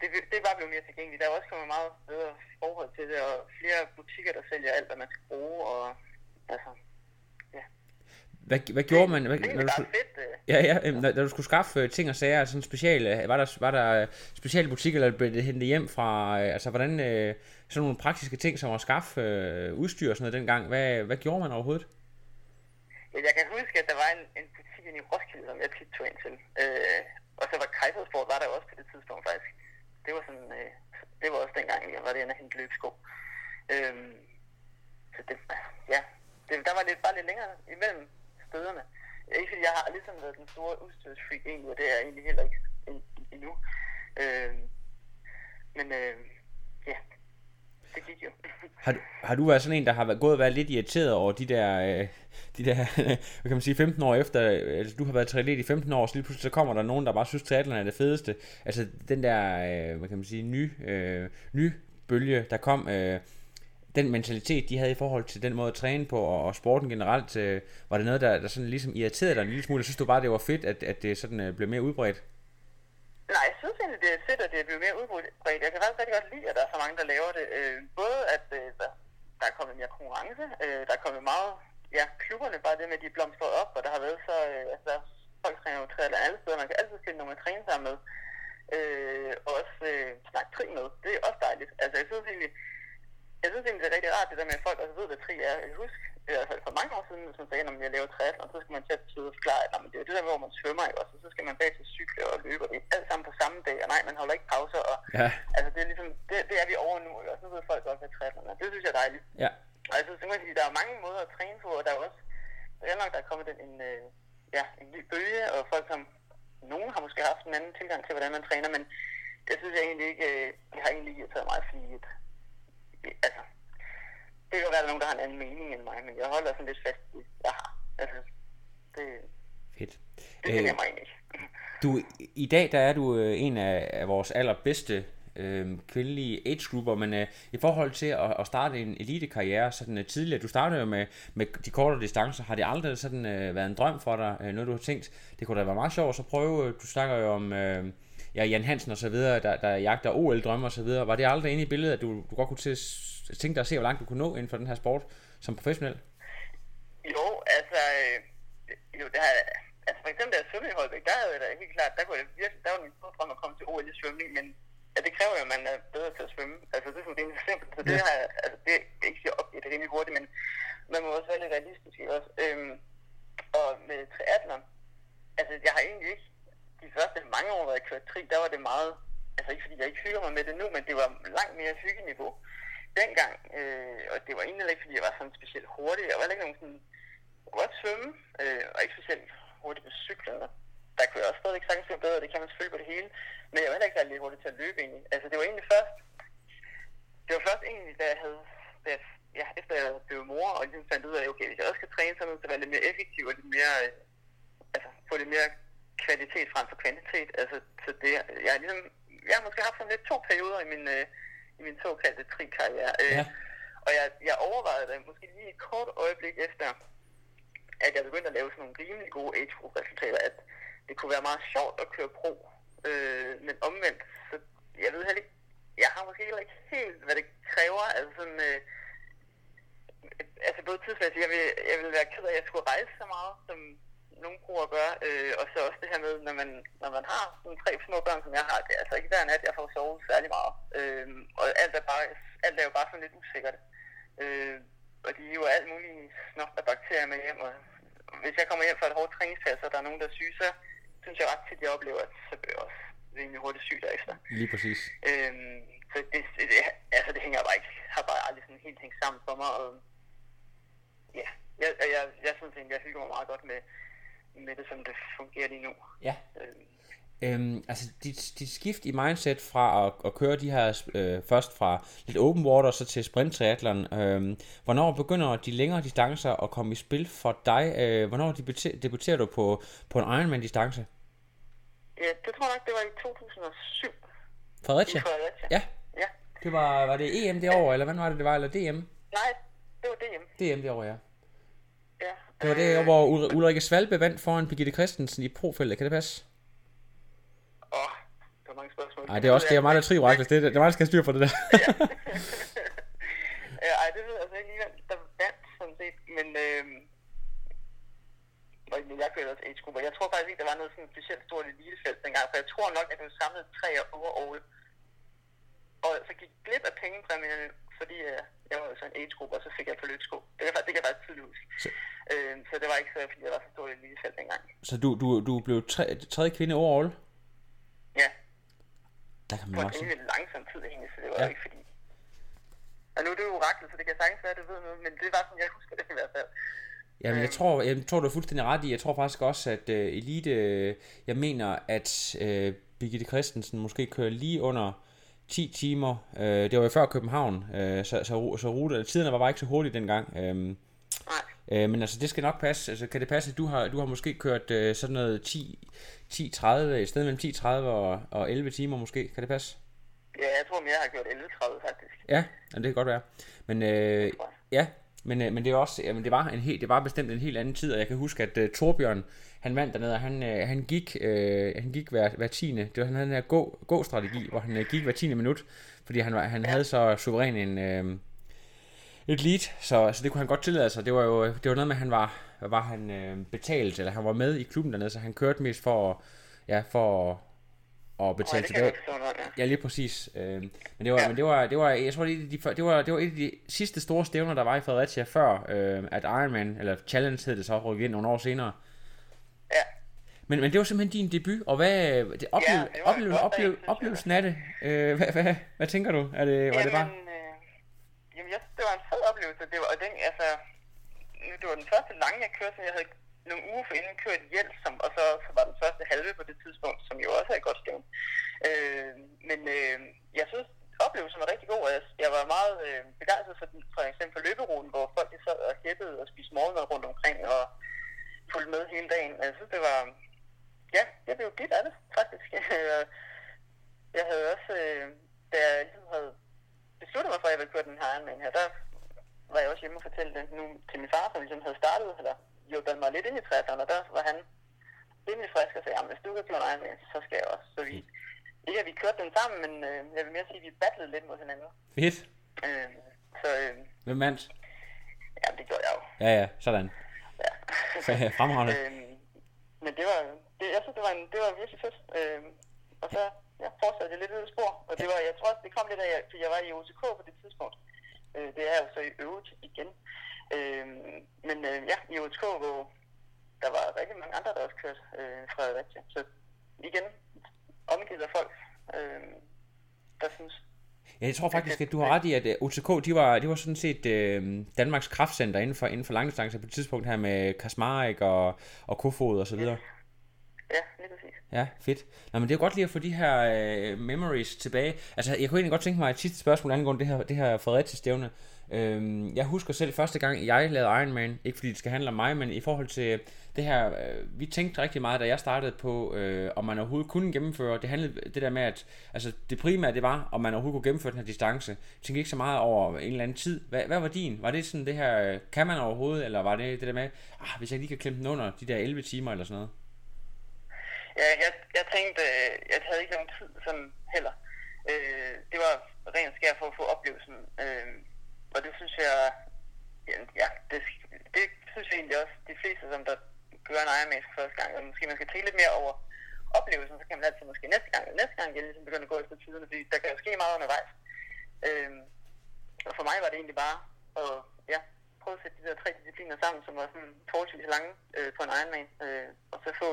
Speaker 3: det, det er bare blevet mere tilgængeligt. Der er også kommet meget bedre forhold til det, og flere butikker, der sælger alt, hvad man skal bruge, og altså,
Speaker 2: Hvad, hvad gjorde man, hvad,
Speaker 3: det er
Speaker 2: når, du
Speaker 3: fedt. Øh.
Speaker 2: ja, ja, når, når du skulle skaffe øh, ting og sager, sådan speciale, var der, var der speciale butikker, eller blev det hentet hjem fra, øh, altså hvordan, øh, sådan nogle praktiske ting, som at skaffe øh, udstyr og sådan noget dengang, hvad, hvad gjorde man overhovedet?
Speaker 3: Ja, jeg kan huske, at der var en, en butik inde i Roskilde, som jeg tit tog ind til. Øh, og så var Kaisersport, var der jo også på det tidspunkt faktisk. Det var sådan, øh, det var også dengang, jeg var det inde og hente løbsko. Øh, så det, ja, det der var lidt, bare lidt længere imellem stederne. Ikke fordi jeg har ligesom været den store udstyrsfreak egentlig, og det er jeg egentlig heller ikke endnu. Øh, men øh, ja, det gik jo.
Speaker 2: Har, du- har du været sådan en, der har været, gået og været lidt irriteret over de der, øh, de der hvad kan man sige, 15 år efter, øh, altså du har været triatlet i 15 år, så lige pludselig så kommer der nogen, der bare synes, triathlon er det fedeste. Altså den der, øh, hvad kan man sige, ny, øh, ny bølge, der kom, øh, den mentalitet, de havde i forhold til den måde at træne på, og, og sporten generelt, øh, var det noget, der, der sådan ligesom irriterede dig en lille smule? Jeg synes du bare, det var fedt, at, at det sådan øh, blev mere udbredt?
Speaker 3: Nej, jeg synes egentlig, det er fedt, at det er blevet mere udbredt. Jeg kan faktisk rigtig godt lide, at der er så mange, der laver det. Øh, både at øh, der, er kommet mere konkurrence, øh, der er kommet meget, ja, klubberne, bare det med, at de blomstrer op, og der har været så, øh, altså der folk træner jo triathlon alle steder, man kan altid finde nogen at træne sammen med. Øh, og også øh, snakke tri med, det er også dejligt. Altså jeg synes egentlig, jeg synes egentlig, det er rigtig rart, det der med, at folk også ved, hvad tri er. Jeg kan huske, i hvert fald for mange år siden, hvis man sagde, når jeg laver triathlon, så skal man til at sidde og forklare, at "Nå, men det er jo det der, hvor man svømmer, ikke? også? Og så skal man bag til cykle og løbe, og det er alt sammen på samme dag, og nej, man holder ikke pauser, og
Speaker 2: Ja.
Speaker 3: altså det er ligesom, det, det er vi over nu, også? Nu ved folk godt, hvad triathlon er. Det synes jeg er dejligt.
Speaker 2: Ja.
Speaker 3: Og jeg synes at der er mange måder at træne på, og der er også, det er nok, der er kommet en, en, øh, ja, en ny bølge, og folk som, nogen har måske haft en anden tilgang til, hvordan man træner, men det synes jeg egentlig ikke, øh, det har egentlig taget mig, fordi, at, altså, det kan jo være, at der er nogen, der har en anden mening end mig, men jeg holder sådan lidt fast i, jeg har. Altså, det,
Speaker 2: Fedt.
Speaker 3: det
Speaker 2: Øh,
Speaker 3: jeg mig ikke.
Speaker 2: Du, i dag der er du øh, en af, af vores allerbedste øh, kvindelige age-grupper, men øh, i forhold til at, at starte en elitekarriere sådan øh, tidligere, du startede jo med, med de kortere distancer, har det aldrig sådan øh, været en drøm for dig, øh, noget du har tænkt, det kunne da være meget sjovt at så prøve, øh, du snakker jo om øh, ja, Jan Hansen og så videre, der, der jagter OL-drømme og så videre, var det aldrig inde i billedet, at du, du godt kunne til, tænke dig at se, hvor langt du kunne nå inden for den her sport som professionel?
Speaker 3: Jo, altså, øh, jo, det har, altså for eksempel, da jeg svømmede i Holbæk, der havde jeg da helt klart, der kunne jeg virkelig, der var min store drøm at komme til OL i svømning, men ja, det kræver jo, at man er bedre til at svømme. Altså, det er sådan rimelig simpelt, så det
Speaker 2: Ja.
Speaker 3: har altså, det er ikke op i det rimelig hurtigt, men man må også være lidt realistisk, også? Øhm, og med triathlon, altså, jeg har egentlig ikke, de første mange år, hvor jeg kørte tri, der var det meget, altså ikke fordi jeg ikke hygger mig med det nu, men det var langt mere hyggeniveau dengang, øh, og det var egentlig ikke, fordi jeg var sådan specielt hurtig, jeg var ikke nogen sådan, jeg kunne godt svømme, øh, og ikke specielt hurtigt på cyklen, der kunne jeg også stadigvæk sagtens være bedre, det kan man selvfølgelig på det hele, men jeg var heller ikke særlig hurtigt til at løbe egentlig. Altså det var egentlig først, det var først egentlig, da jeg havde, da jeg, ja, efter jeg blev mor, og ligesom fandt ud af, okay, hvis jeg også skal træne, så er det lidt mere effektivt og lidt mere, øh, altså få lidt mere kvalitet frem for kvantitet. Altså, så det, jeg har ligesom, jeg har måske haft sådan lidt to perioder i min, øh, i min såkaldte tri-karriere. Øh,
Speaker 2: Ja.
Speaker 3: Og jeg, jeg overvejede det måske lige et kort øjeblik efter, at jeg begyndte at lave sådan nogle rimelig gode age group resultater, at det kunne være meget sjovt at køre pro. Øh, men omvendt, så jeg ved heller ikke, jeg har måske heller ikke helt, hvad det kræver. Altså sådan, øh, altså både tidsmæssigt, jeg vil, jeg vil være ked af, at jeg skulle rejse så meget, som nogle bruger gør, øh, og så også det her med, når man, når man har sådan tre små børn, som jeg har, det er altså ikke hver nat, jeg får sovet særlig meget. Øh, og alt er, bare, alt er jo bare sådan lidt usikkert. Øh, og de er jo alt muligt snot af bakterier med hjem, og hvis jeg kommer hjem fra et hårdt træningspas, og der er nogen, der er syge, så synes jeg ret tit, jeg oplever, at så bliver jeg også rimelig hurtigt syg derefter.
Speaker 2: Lige præcis.
Speaker 3: Øhm, så det, det, det, altså det hænger bare ikke, har bare aldrig sådan helt hængt sammen for mig, og ja, jeg, jeg, jeg, jeg synes egentlig, jeg hygger mig meget godt med, med det, som det fungerer lige nu.
Speaker 2: Ja.
Speaker 3: Øhm,
Speaker 2: Øhm, altså dit, dit skift i mindset fra at, at køre de her øh, først fra lidt open water så til sprint triathlon, øhm, hvornår begynder de længere distancer at komme i spil for dig? Øh, hvornår debuter, debuterer du på, på en Ironman distance?
Speaker 3: ja, det tror jeg nok, det var i 2007 i
Speaker 2: Fredericia?
Speaker 3: Fredericia.
Speaker 2: Ja,
Speaker 3: Ja.
Speaker 2: det var, var det EM det år, eller hvad var det det var, eller DM?
Speaker 3: Nej, det var DM.
Speaker 2: DM det år, ja. Det var det hvor Ul- Ulrike Svalbe vandt foran Birgitte Christensen i profeltet, kan det passe?
Speaker 3: Åh, oh, der var mange spørgsmål.
Speaker 2: Nej, det er også det er mig, der triver, det, det, det er mig, der skal styr på det der.
Speaker 3: ja, ej, det ved jeg altså ikke lige, der vandt, sådan set, men øhm, og jeg kørte også age grupper. Jeg tror faktisk ikke, der var noget sådan specielt stort elitefelt dengang, for jeg tror nok, at det var samlet tre overall. Og så gik glip af pengepræmierne, fordi øh, jeg var jo så en age gruppe, og så fik jeg på løbsko. Det kan, det kan jeg faktisk tydeligt huske.
Speaker 2: Så-
Speaker 3: Øhm, så det var ikke så, fordi jeg var så stort et elitefelt dengang.
Speaker 2: Så du, du, du blev tre, tredje kvinde overall?
Speaker 3: Ja,
Speaker 2: Der kan man
Speaker 3: på en
Speaker 2: også
Speaker 3: rimelig langsom tid egentlig, så det var
Speaker 2: Ja.
Speaker 3: ikke fordi... Og nu er det jo oraklet, så det kan sagtens være, at du ved noget, men det var sådan, jeg husker det i hvert fald.
Speaker 2: Jamen, jeg
Speaker 3: Øhm.
Speaker 2: tror, jeg tror, du er fuldstændig ret i. Jeg tror faktisk også, at øh, Elite, øh, jeg mener, at øh, Birgitte Christensen måske kører lige under 10 timer. Øh, det var jo før København, øh, så, så, så rute, tiderne var bare ikke så hurtigt dengang. Øh,
Speaker 3: Nej.
Speaker 2: øh, men altså, det skal nok passe. Altså, kan det passe, at du har, du har måske kørt øh, sådan noget 10, 10-30, et sted mellem 10-30 og, og 11 timer måske? Kan det passe?
Speaker 3: Ja, jeg tror mere, jeg har gjort 11.30 faktisk.
Speaker 2: Ja, det kan godt være. Men øh, ja, men, øh, men det er også, jamen, det var en helt, det var bestemt en helt anden tid, og jeg kan huske, at uh, Torbjørn, han vandt dernede, og han, øh, han gik, øh, han gik hver, hver tiende, det var han havde den her gå, gå-strategi, hvor han øh, gik hver tiende minut, fordi han, var, han havde så suveræn en, øh, et lead, så, så det kunne han godt tillade sig. Det var jo det var noget med, at han var, var han øh, betalt, eller han var med i klubben dernede, så han kørte mest for, ja, for
Speaker 3: Nej,
Speaker 2: betale
Speaker 3: det
Speaker 2: tilbage.
Speaker 3: ja.
Speaker 2: Ja, lige præcis. Øh, men det var, ja.
Speaker 3: Ja.
Speaker 2: men det var, det var, jeg tror, det, et af de, det var, det var et af de sidste store stævner, der var i Fredericia, før øh, at Ironman, eller Challenge hed det så, rykkede ind nogle år senere.
Speaker 3: Ja,
Speaker 2: Men, men det var simpelthen din debut, og hvad, det, oplev,
Speaker 3: det var en
Speaker 2: oplev,
Speaker 3: flot
Speaker 2: oplev,
Speaker 3: dag, synes jeg.
Speaker 2: oplevelsen af det, øh, hvad, hvad, hvad, tænker du? Er det, var det bare...
Speaker 3: Jamen, øh, jamen jeg det var en fed oplevelse. Det var, og den, altså, nu, det var den første lange, jeg kørte, så jeg havde nogle uger forinden kørt hjælp, som, og så, så var den første halve på det tidspunkt, som jo også er et godt stævn. Øh, men øh, jeg synes, oplevelsen var rigtig god, og jeg, jeg var meget øh, begejstret for, for eksempel for løberuten, hvor folk de sad og hæppede og spiste morgenmad rundt omkring og fulgte med hele dagen. Altså, jeg synes, det var, ja, jeg blev lidt af det, faktisk. Øh, jeg havde også, øh, da jeg ligesom havde besluttet mig for, at jeg ville køre den her Ironman her, der var jeg også hjemme og fortælle det nu til min far, som ligesom havde startet, eller hjulpet mig lidt ind i 60'erne, og der var han rimelig frisk og sagde, jamen hvis du kan køre en Ironman, så skal jeg også. Så vi, ikke at vi kørte den sammen, men øh, jeg vil mere sige, at vi battlede lidt mod hinanden.
Speaker 2: Fedt.
Speaker 3: Øh, så øh,
Speaker 2: Hvem vandt?
Speaker 3: ja, det gjorde jeg jo.
Speaker 2: Ja, ja, sådan.
Speaker 3: Ja.
Speaker 2: Ja, fremragende.
Speaker 3: øhm, men det var, det, jeg synes, det var, en, det var virkelig fedt. Øhm, og så ja, fortsatte jeg lidt ud i spor. Og det var, jeg tror også, det kom lidt af, at jeg var i OTK på det tidspunkt. Øh, det er jo så i øvrigt igen. Øhm, men øh, ja, i OTK, hvor der var rigtig mange andre, der også kørte øh, fra Fredericia. Så igen, omgivet af folk, øh, der synes,
Speaker 2: Ja, jeg tror faktisk, at du har ret i, at øh, OTK, de var, de var sådan set øh, Danmarks kraftcenter inden for, inden for langdistance på et tidspunkt her med Kasmarek og, og Kofod og så videre.
Speaker 3: ja, lige præcis.
Speaker 2: Ja, fedt. Nå, men det er godt lige at få de her øh, memories tilbage. Altså, jeg kunne egentlig godt tænke mig et sidste spørgsmål angående det her, det her Fredericia-stævne. Øhm, jeg husker selv første gang, jeg lavede Ironman, ikke fordi det skal handle om mig, men i forhold til øh, det her, øh, vi tænkte rigtig meget, da jeg startede på, øh, om man overhovedet kunne gennemføre, det handlede det der med, at altså, det primære det var, om man overhovedet kunne gennemføre den her distance. Jeg tænkte ikke så meget over en eller anden tid. Hvad, hvad var din? Var det sådan det her, øh, kan man overhovedet, eller var det det der med, ah, hvis jeg lige kan klemme den under de der 11 timer eller sådan noget?
Speaker 3: Ja, jeg, jeg tænkte, øh, jeg havde ikke nogen tid sådan heller. Øh, det var rent skær for at få oplevelsen. Øh, og det synes jeg, ja, ja det, det synes jeg egentlig også, de fleste, som der gør en Ironman for første gang, og måske man skal tænke lidt mere over oplevelsen, så kan man altid måske næste gang, eller næste gang jeg ligesom begynder at gå efter tiderne, fordi der kan jo ske meget undervejs. Øhm, og for mig var det egentlig bare at ja, prøve at sætte de der tre discipliner sammen, som var sådan forholdsvis lange øh, på en Ironman, øh, og så få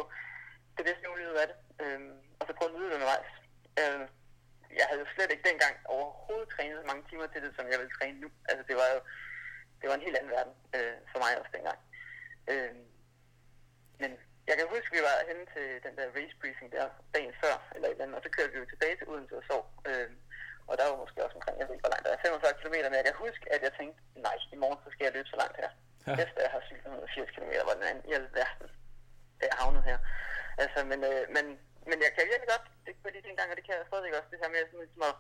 Speaker 3: det bedste mulighed af det, øh, og så prøve at nyde det undervejs. Øh, jeg havde jo slet ikke dengang overhovedet trænet så mange timer til det, som jeg vil træne nu. Altså det var jo det var en helt anden verden øh, for mig også dengang. Øh, men jeg kan huske, vi var henne til den der race briefing der dagen før, eller et eller andet, og så kørte vi jo tilbage til Odense og sov. Øh, og der var måske også omkring, jeg ved ikke, hvor langt der er, 45 km, men jeg kan huske, at jeg tænkte, nej, i morgen så skal jeg løbe så langt her.
Speaker 2: Ja.
Speaker 3: Efter jeg har cyklet 180 km, hvor den anden i alverden er jeg havnet her. Altså, men, øh, men, men jeg kan virkelig godt, det kunne jeg lige dengang, og det kan jeg stadigvæk også, det her med sådan, ligesom at,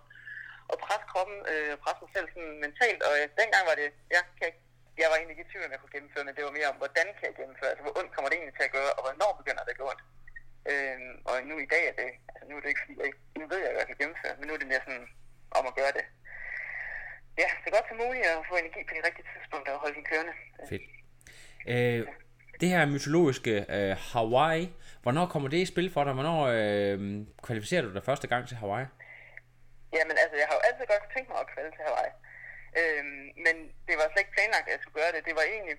Speaker 3: at presse kroppen, øh, presse mig selv sådan mentalt, og øh, dengang var det, ja, kan jeg, jeg var egentlig ikke i tvivl, om jeg kunne gennemføre, men det var mere om, hvordan kan jeg gennemføre, altså hvor ondt kommer det egentlig til at gøre, og hvornår begynder det at gå ondt. Øh, og nu i dag er det, altså nu er det ikke fordi, jeg, ikke- nu ved jeg, at jeg kan gennemføre, men nu er det mere sådan, om at gøre det. Ja, så godt som muligt at få energi på de rigtige tidspunkter og holde den kørende.
Speaker 2: Fedt. Øh, det her mytologiske øh, Hawaii, hvornår kommer det i spil for dig? Hvornår øh, kvalificerer du dig første gang til Hawaii?
Speaker 3: Jamen altså, jeg har jo altid godt tænkt mig at kvalde til Hawaii. Øhm, men det var slet ikke planlagt, at jeg skulle gøre det. Det var egentlig,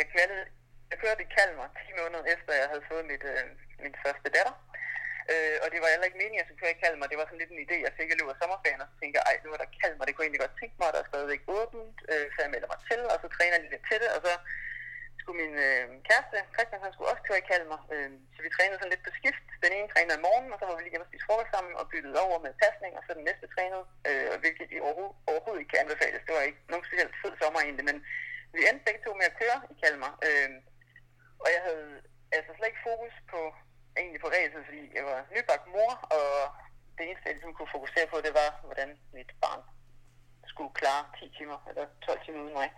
Speaker 3: jeg kvalede, jeg kørte i Kalmar 10 måneder efter, jeg havde fået mit, øh, min første datter. Øh, og det var heller ikke meningen, at jeg skulle køre i Kalmar. Det var sådan lidt en idé, jeg fik i løbet af sommerferien, og så tænkte jeg, ej, nu er der Kalmar, det kunne egentlig godt tænke mig, der er stadigvæk åbent, øh, så jeg melder mig til, og så træner jeg lidt til det, og så skulle min øh, kæreste, Christian, han skulle også køre i Kalmar, øh, så vi trænede sådan lidt på skift. Den ene trænede om morgenen, og så var vi lige hjemme og spise frokost sammen og byttede over med pasning, og så den næste trænede, øh, og hvilket I overhovedet, overhovedet ikke kan anbefales. Det var ikke nogen specielt fed sommer egentlig, men vi endte begge to med at køre i Kalmar. Øh, og jeg havde altså slet ikke fokus på, egentlig på ræset, fordi jeg var nybagt mor, og det eneste, jeg ligesom kunne fokusere på, det var, hvordan mit barn skulle klare 10 timer, eller 12 timer uden mig.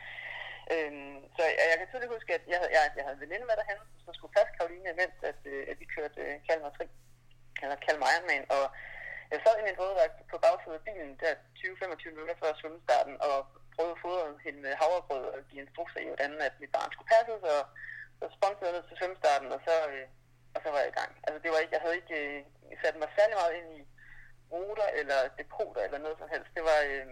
Speaker 3: Øhm, så jeg, jeg kan tydeligt huske, at jeg havde, jeg, jeg havde en veninde med derhen, som skulle passe Karoline, mens at, øh, at vi kørte øh, Kalmar 3, eller Kalmar Ironman, og jeg sad i min våddragt på bagsiden af bilen der 20-25 minutter før svømmestarten, og prøvede at fodre hende med havregrød og give instrukser i, hvordan at mit barn skulle passes, og så sponsorede jeg ned til svømmestarten, og så, øh, og så var jeg i gang. Altså det var ikke, jeg havde ikke øh, sat mig særlig meget ind i ruter eller depoter eller noget som helst. Det var, øh,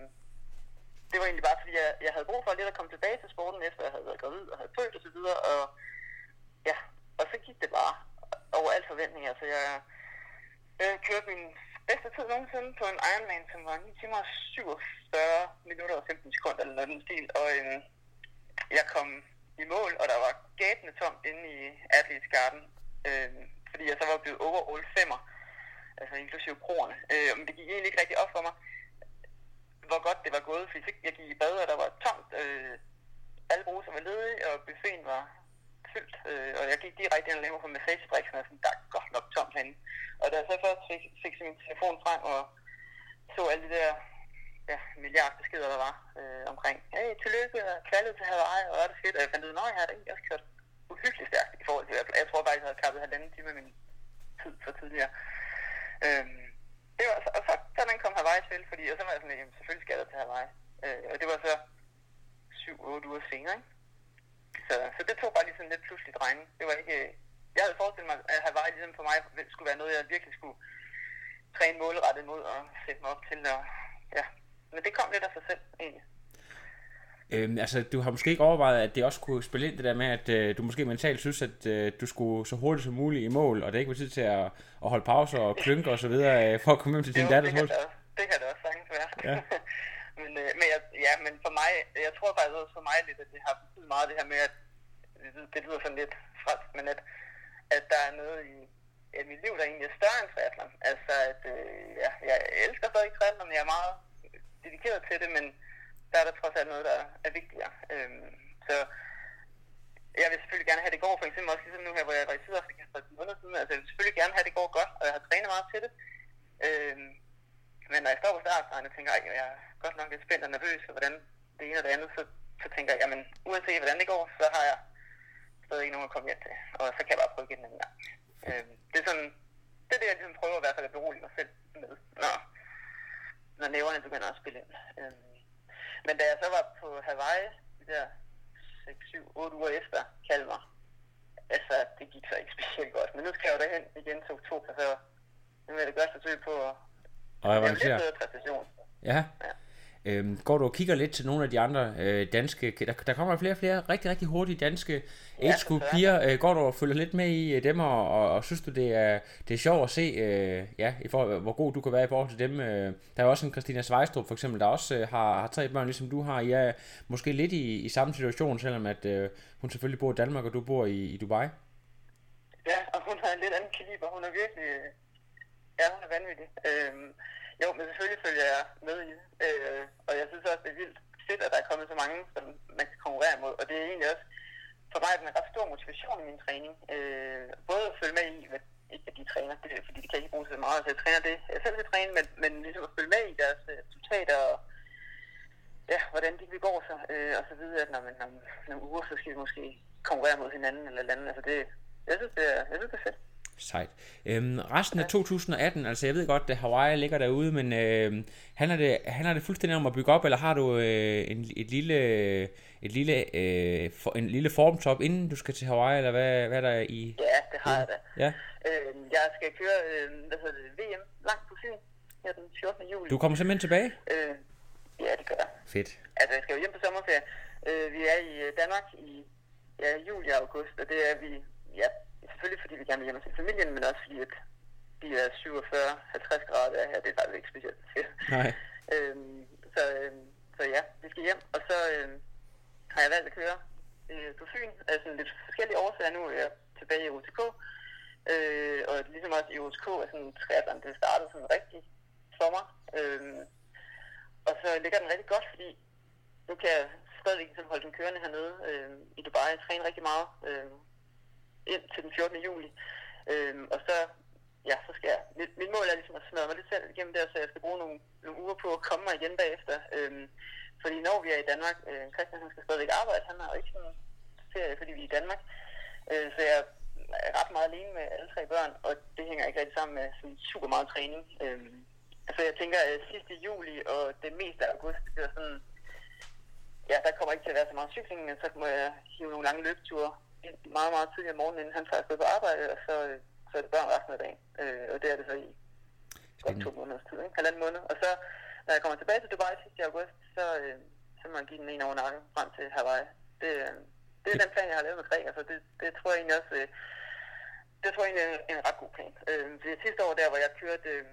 Speaker 3: det var egentlig bare, fordi jeg, jeg havde brug for lidt at komme tilbage til sporten, efter jeg havde været gravid og havde født og så videre, og ja, og så gik det bare over al forventning. Altså jeg, øh, kørte min bedste tid nogensinde på en Ironman, som var 9 timer 47 minutter og 15 sekunder eller noget den stil, og øh, jeg kom i mål, og der var gabende tomt inde i Athletes Garden, øh, fordi jeg så var blevet overall femmer, altså inklusive kroerne. Øh, men det gik egentlig ikke rigtig op for mig, hvor godt det var gået, fordi jeg gik i bad, og der var tomt, øh, alle bruser var ledige, og buffeten var fyldt, øh, og jeg gik direkte ind og lavede på massagebriksen, og sådan, der er godt nok tomt herinde. Og da jeg så først fik, fik min telefon frem, og så alle de der ja, milliard beskeder, der var øh, omkring, hey, tillykke, og kvalget til Hawaii, og er det fedt, og jeg fandt ud af, at jeg havde egentlig også kørt uhyggeligt stærkt i forhold til, jeg, jeg tror bare, jeg havde kappet halvanden time af min tid for tidligere. Øhm, det var, og så, så den kom Hawaii til, fordi, og så var jeg sådan, jamen, selvfølgelig skal jeg til Hawaii. Øh, og det var så 7-8 uger senere, ikke? Så, så det tog bare lige sådan lidt pludselig drejning. Det var ikke... Jeg havde forestillet mig, at Hawaii ligesom for mig skulle være noget, jeg virkelig skulle træne målrettet mod og sætte mig op til. Og, ja. Men det kom lidt af sig selv, egentlig.
Speaker 2: Øhm, altså, du har måske ikke overvejet, at det også kunne spille ind det der med, at øh, du måske mentalt synes, at øh, du skulle så hurtigt som muligt i mål, og det ikke var tid til at, at holde pauser og klynke og så videre, øh, for at komme hjem til din datters mål.
Speaker 3: Det, det kan det også sagtens være.
Speaker 2: Ja.
Speaker 3: men, øh, men, jeg, ja, men for mig, jeg tror faktisk også for mig lidt, at det har betydet meget det her med, at det lyder sådan lidt fransk, men at, at der er noget i at mit liv, der egentlig er større end triathlon. Altså, at øh, ja, jeg elsker stadig triathlon, jeg er meget dedikeret til det, men der er der trods alt noget, der er vigtigere. Øhm, så jeg vil selvfølgelig gerne have, det går, for eksempel også ligesom nu her, hvor jeg var i Sydafrika for et måned siden. Altså, jeg vil selvfølgelig gerne have, det går godt, og jeg har trænet meget til det. Øhm, men når jeg står på startstregen og tænker, at jeg er godt nok lidt spændt og nervøs for, hvordan det ene og det andet, så, så tænker jeg, jamen uanset hvordan det går, så har jeg stadig ikke nogen at komme hjem til. Og så kan jeg bare prøve igen en anden gang. Øhm, det er sådan, det er det, jeg ligesom prøver i hvert fald at berolige mig selv med, når, når næverne begynder at spille ind. Øhm, men da jeg så var på Hawaii, de der 6, 7, 8 uger efter Kalmar, altså det gik så ikke specielt godt. Men nu skal jeg jo derhen igen til oktober, så nu vil jeg godt forsøge på at
Speaker 2: Og avancere.
Speaker 3: lidt bedre præstation.
Speaker 2: Ja.
Speaker 3: Ja.
Speaker 2: Øhm, går du og kigger lidt til nogle af de andre øh, danske, der, der kommer flere og flere rigtig, rigtig hurtige danske age group piger. Øh, går du og følger lidt med i øh, dem, og, og, og synes du, det er, det er sjovt at se, øh, ja, i forhold, hvor god du kan være i forhold til dem. Øh, der er også en Christina Svejstrup for eksempel, der også øh, har, har tre børn, ligesom du har. I er måske lidt i, i samme situation, selvom at øh, hun selvfølgelig bor i Danmark, og du bor i, i Dubai.
Speaker 3: Ja, og hun har en lidt anden kaliber. Hun er virkelig... Ja, hun er vanvittig. Øh, jo, men selvfølgelig følger jeg med i det. Øh, og jeg synes også, det er vildt fedt, at der er kommet så mange, som man kan konkurrere mod. Og det er egentlig også for mig en ret stor motivation i min træning. Øh, både at følge med i, hvad, ikke at de træner, det, fordi de kan ikke bruge så meget, så jeg træner det, jeg selv vil træne, men, men ligesom at følge med i deres øh, resultater og ja, hvordan de begår sig, øh, og så videre, at når man om nogle uger, så skal vi måske konkurrere mod hinanden eller andet. Altså det, jeg synes, det er, jeg synes, det er fedt.
Speaker 2: Sejt. Øhm, resten af 2018, altså jeg ved godt, at Hawaii ligger derude, men øh, handler, det, handler det fuldstændig om at bygge op, eller har du øh, en, et lille, et lille, øh, for, en lille formtop, inden du skal til Hawaii, eller hvad, hvad er der i?
Speaker 3: Ja, det har jeg da.
Speaker 2: Ja.
Speaker 3: Øh, jeg skal køre, øh, hvad hedder det, VM langt på Fyn her den 14. juli.
Speaker 2: Du kommer simpelthen tilbage?
Speaker 3: Øh, ja, det gør jeg.
Speaker 2: Fedt.
Speaker 3: Altså, jeg skal jo hjem på sommerferie. Øh, vi er i øh, Danmark i ja, juli og august, og det er vi, ja, selvfølgelig fordi vi gerne vil hjem se familien, men også fordi, at de er 47-50 grader her, det er faktisk ikke specielt fedt.
Speaker 2: Nej.
Speaker 3: Øhm, så, øhm, skal hjem, og så øh, har jeg valgt at køre øh, på Fyn af sådan lidt forskellige årsager. Nu er jeg tilbage i OTK, øh, og ligesom også i OTK er sådan triathlon, det startede sådan rigtig for mig. Øh, og så ligger den rigtig godt, fordi nu kan jeg stadigvæk ligesom holde den kørende hernede øh, i Dubai. Jeg træner rigtig meget øh, ind til den 14. juli. Øh, og så, ja, så skal jeg, mit, mit mål er ligesom at smadre mig lidt selv igennem der, så jeg skal bruge nogle, nogle uger på at komme mig igen bagefter. Øh, fordi når vi er i Danmark, øh, Christian han skal stadigvæk arbejde, han har jo ikke sådan ferie, fordi vi er i Danmark. Øh, så jeg er ret meget alene med alle tre børn, og det hænger ikke rigtig sammen med sådan super meget træning. Øh, altså jeg tænker, at sidste juli og det meste af august, det er sådan, ja, der kommer ikke til at være så meget cykling, men så må jeg hive nogle lange løbeture meget, meget tidligere om morgenen, inden han faktisk går på arbejde, og så, så er det børn resten af dagen. Øh, og det er det så i godt to måneders tid, ikke? halvanden måned. Og så, når jeg kommer tilbage til Dubai sidste i august, så, øh, så må man give den en over nakken frem til Hawaii. Det, øh, det er den plan, jeg har lavet med Greg. Altså, det, det tror jeg egentlig også, øh, det tror jeg egentlig er en ret god plan. Øh, det sidste år der, hvor jeg kørte øh,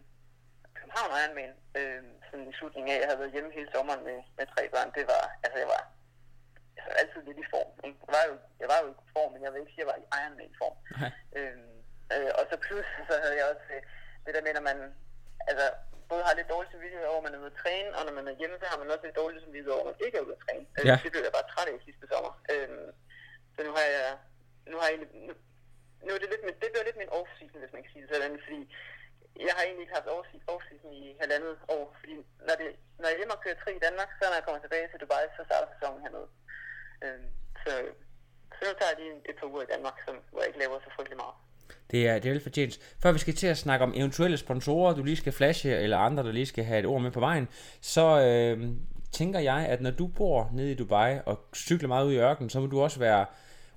Speaker 3: København Ironman, øh, sådan i slutningen af, jeg havde været hjemme hele sommeren med, med tre børn, det var, altså jeg var altså, altid lidt i form. Ikke? Jeg, var jo, jeg var jo i form, men jeg vil ikke sige, at jeg var i Ironman form.
Speaker 2: Nej.
Speaker 3: Øh, øh, og så plus, så havde jeg også øh, det der med, når man altså, både har lidt dårlig samvittighed over, at man er ude at træne, og når man er hjemme, så har man også lidt dårlig samvittighed over, at man ikke er ude at træne. Øh,
Speaker 2: Ja.
Speaker 3: Det blev jeg bare træt af sidste sommer. Øh, så nu har jeg, nu har jeg egentlig, nu, nu er det lidt, det bliver lidt min off-season, hvis man kan sige det sådan, fordi jeg har egentlig ikke haft off- off-season i halvandet år, fordi når, det, når jeg hjemme og kører tri i Danmark, så når jeg kommer tilbage til Dubai, så starter sæsonen hernede. Øh, så, så nu tager jeg lige et par uger i Danmark, som, hvor jeg ikke laver så frygtelig meget.
Speaker 2: Det er, det er vel fortjent. Før vi skal til at snakke om eventuelle sponsorer, du lige skal flashe, eller andre, der lige skal have et ord med på vejen, så øh, tænker jeg, at når du bor nede i Dubai og cykler meget ud i ørkenen, så må du også være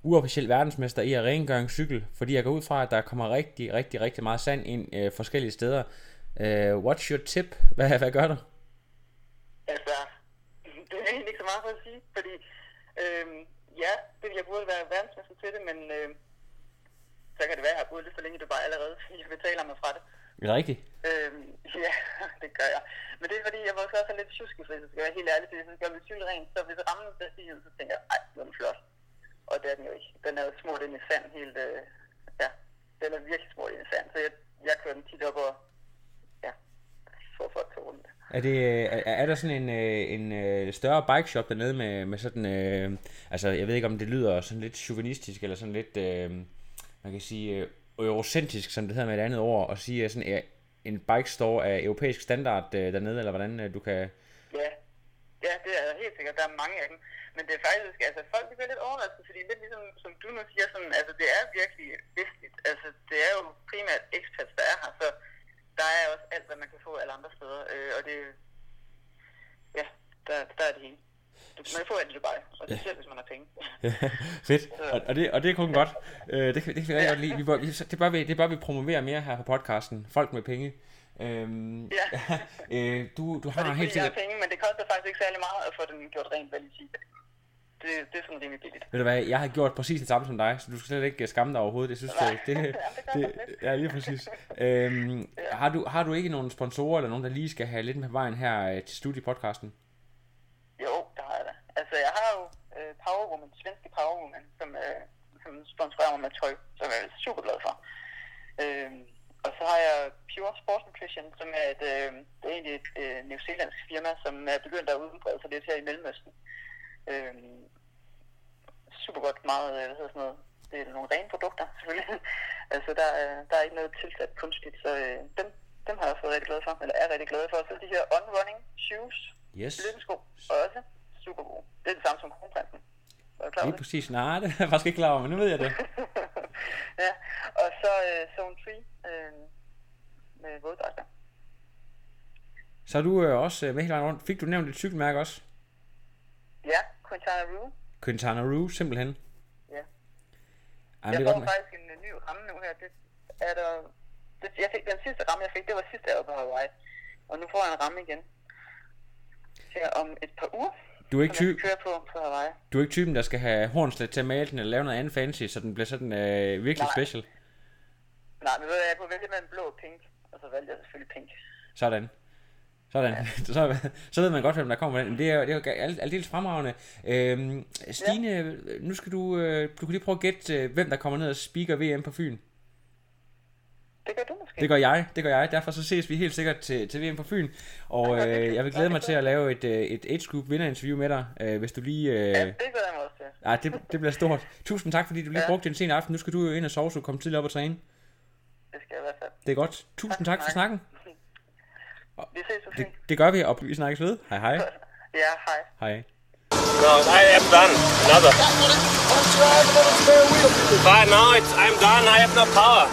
Speaker 2: uofficiel verdensmester i at rengøre en cykel, fordi jeg går ud fra, at der kommer rigtig, rigtig, rigtig meget sand ind øh, forskellige steder. Øh, what's your tip? Hvad, hvad gør du?
Speaker 3: Altså, det er egentlig ikke så meget for at sige, fordi øh, ja, det, jeg burde være verdensmester til det, men øh, så kan det være, at jeg har boet lidt for længe i Dubai allerede, fordi jeg betaler mig fra det.
Speaker 2: Rigtigt?
Speaker 3: Øhm, ja, det gør jeg. Men det er fordi, jeg måske også lidt tjusket, hvis jeg skal være helt ærlig, fordi hvis jeg gør mit cykel rent, så hvis rammen er stiget, så tænker jeg, ej, den er flot. Og det er den jo ikke. Den er jo smurt ind i sand helt, øh, ja, den er virkelig smurt ind i sand, så jeg, jeg kører den tit op og, får folk til rundt.
Speaker 2: Er, det, er, er der sådan en, øh, en øh, større bike shop dernede med, med sådan, øh, altså jeg ved ikke om det lyder sådan lidt chauvinistisk, eller sådan lidt, øh, man kan sige, øh, eurocentrisk, som det hedder med et andet ord, og sige, sådan en bike store af europæisk standard øh, dernede, eller hvordan øh, du kan...
Speaker 3: Ja, ja, det er der helt sikkert. Der er mange af dem. Men det er faktisk, altså folk bliver lidt overrasket, fordi lidt ligesom, som du nu siger, sådan, altså det er virkelig vestligt. Altså det er jo primært expats, der er her, så få alle andre steder. Øh, og det, ja, der, der er det hele. Du, man kan få alt i Dubai, og det selv, hvis man har penge.
Speaker 2: Fedt, og, og, det, og det er kun godt. Øh, det, kan- det kan jeg godt lide. Vi bør, vi- det, bør vi, det bør vi promovere mere her på podcasten. Folk med penge. Øhm,
Speaker 3: Ja.
Speaker 2: øh, du, du har helt sikkert...
Speaker 3: penge, men det koster faktisk ikke særlig meget at få den gjort rent, hvad jeg sige. Det, det er sådan rimelig billigt.
Speaker 2: Ved du hvad, jeg har gjort præcis det samme som dig, så du skal slet ikke skamme dig overhovedet. Jeg synes,
Speaker 3: Nej.
Speaker 2: det, det,
Speaker 3: det
Speaker 2: det, ja, lige præcis. Øhm, har, du, har du ikke nogen sponsorer, eller nogen, der lige skal have lidt med vejen her øh, til studiepodcasten?
Speaker 3: Jo, det har jeg da. Altså, jeg har jo øh, Powerwoman, svenske Powerwoman, som, øh, som sponsorerer mig med tøj, som jeg er super glad for. Øhm, og så har jeg Pure Sports Nutrition, som er et, øh, det er egentlig et øh, New Zealandsk firma, som er begyndt at udbrede sig lidt her i Mellemøsten. Øhm, super godt meget, øh, hvad hedder sådan noget, det er nogle rene produkter, selvfølgelig. altså, der, er- der er ikke noget tilsat kunstigt, så øh, dem, dem har jeg også været rigtig glad for, eller er rigtig glad for. Så de her on-running shoes,
Speaker 2: Yes.
Speaker 3: løbesko, også super gode. Det er det samme som kronprinsen. Er du klar
Speaker 2: Lige
Speaker 3: det?
Speaker 2: præcis. Nej, det er jeg faktisk ikke klar over, men nu ved jeg det.
Speaker 3: ja, og så øh, Zone 3 øh, med våddragter.
Speaker 2: Så er du øh, også øh, med hele vejen rundt. Fik du nævnt et cykelmærke også?
Speaker 3: Ja, Quintana Roo.
Speaker 2: Quintana Roo, simpelthen.
Speaker 3: Ja.
Speaker 2: Ej,
Speaker 3: Jeg får
Speaker 2: godt
Speaker 3: faktisk en øh, ny ramme nu her. Det er der... Det, jeg fik, den sidste ramme, jeg fik, det var sidste år på Hawaii. Og nu får jeg en ramme igen. Her om et par uger.
Speaker 2: Du er ikke
Speaker 3: som jeg
Speaker 2: ty-
Speaker 3: skal køre på på Hawaii.
Speaker 2: Du er ikke typen, der skal have hornslet til at male den, eller lave noget andet fancy, så den bliver sådan øh, virkelig
Speaker 3: Nej.
Speaker 2: special.
Speaker 3: Nej, men ved hvad, jeg kunne vælge mellem blå og pink. Og så valgte jeg selvfølgelig pink.
Speaker 2: Sådan. Sådan. Så, så ved man godt, hvem der kommer. Men det er, det er aldeles fremragende. Øhm, Stine, nu skal du, øh, du kan lige prøve at gætte, øh, hvem der kommer ned og speaker VM på Fyn.
Speaker 3: Det gør du måske.
Speaker 2: Det gør jeg, det gør jeg. Derfor så ses vi helt sikkert til, til VM på Fyn. Og øh, jeg vil glæde mig til at lave et, øh, et Age Group vinderinterview med dig, øh, hvis du lige... Øh,
Speaker 3: Ja, det glæder jeg mig også til.
Speaker 2: Ja, det, det bliver stort. Tusind tak, fordi du lige
Speaker 3: Ja.
Speaker 2: brugte en sen aften. Nu skal du jo ind og sove, så du kommer tidligt op og træne.
Speaker 3: Det skal jeg i hvert fald.
Speaker 2: Det er godt. Tusind tak for
Speaker 3: Nej.
Speaker 2: snakken.
Speaker 3: Vi ses på
Speaker 2: Det, det gør vi, og vi snakkes ved. Hej hej.
Speaker 3: Ja, hej.
Speaker 2: Hej.
Speaker 4: No, I am done. Another. But now it's, I'm done. I have no power.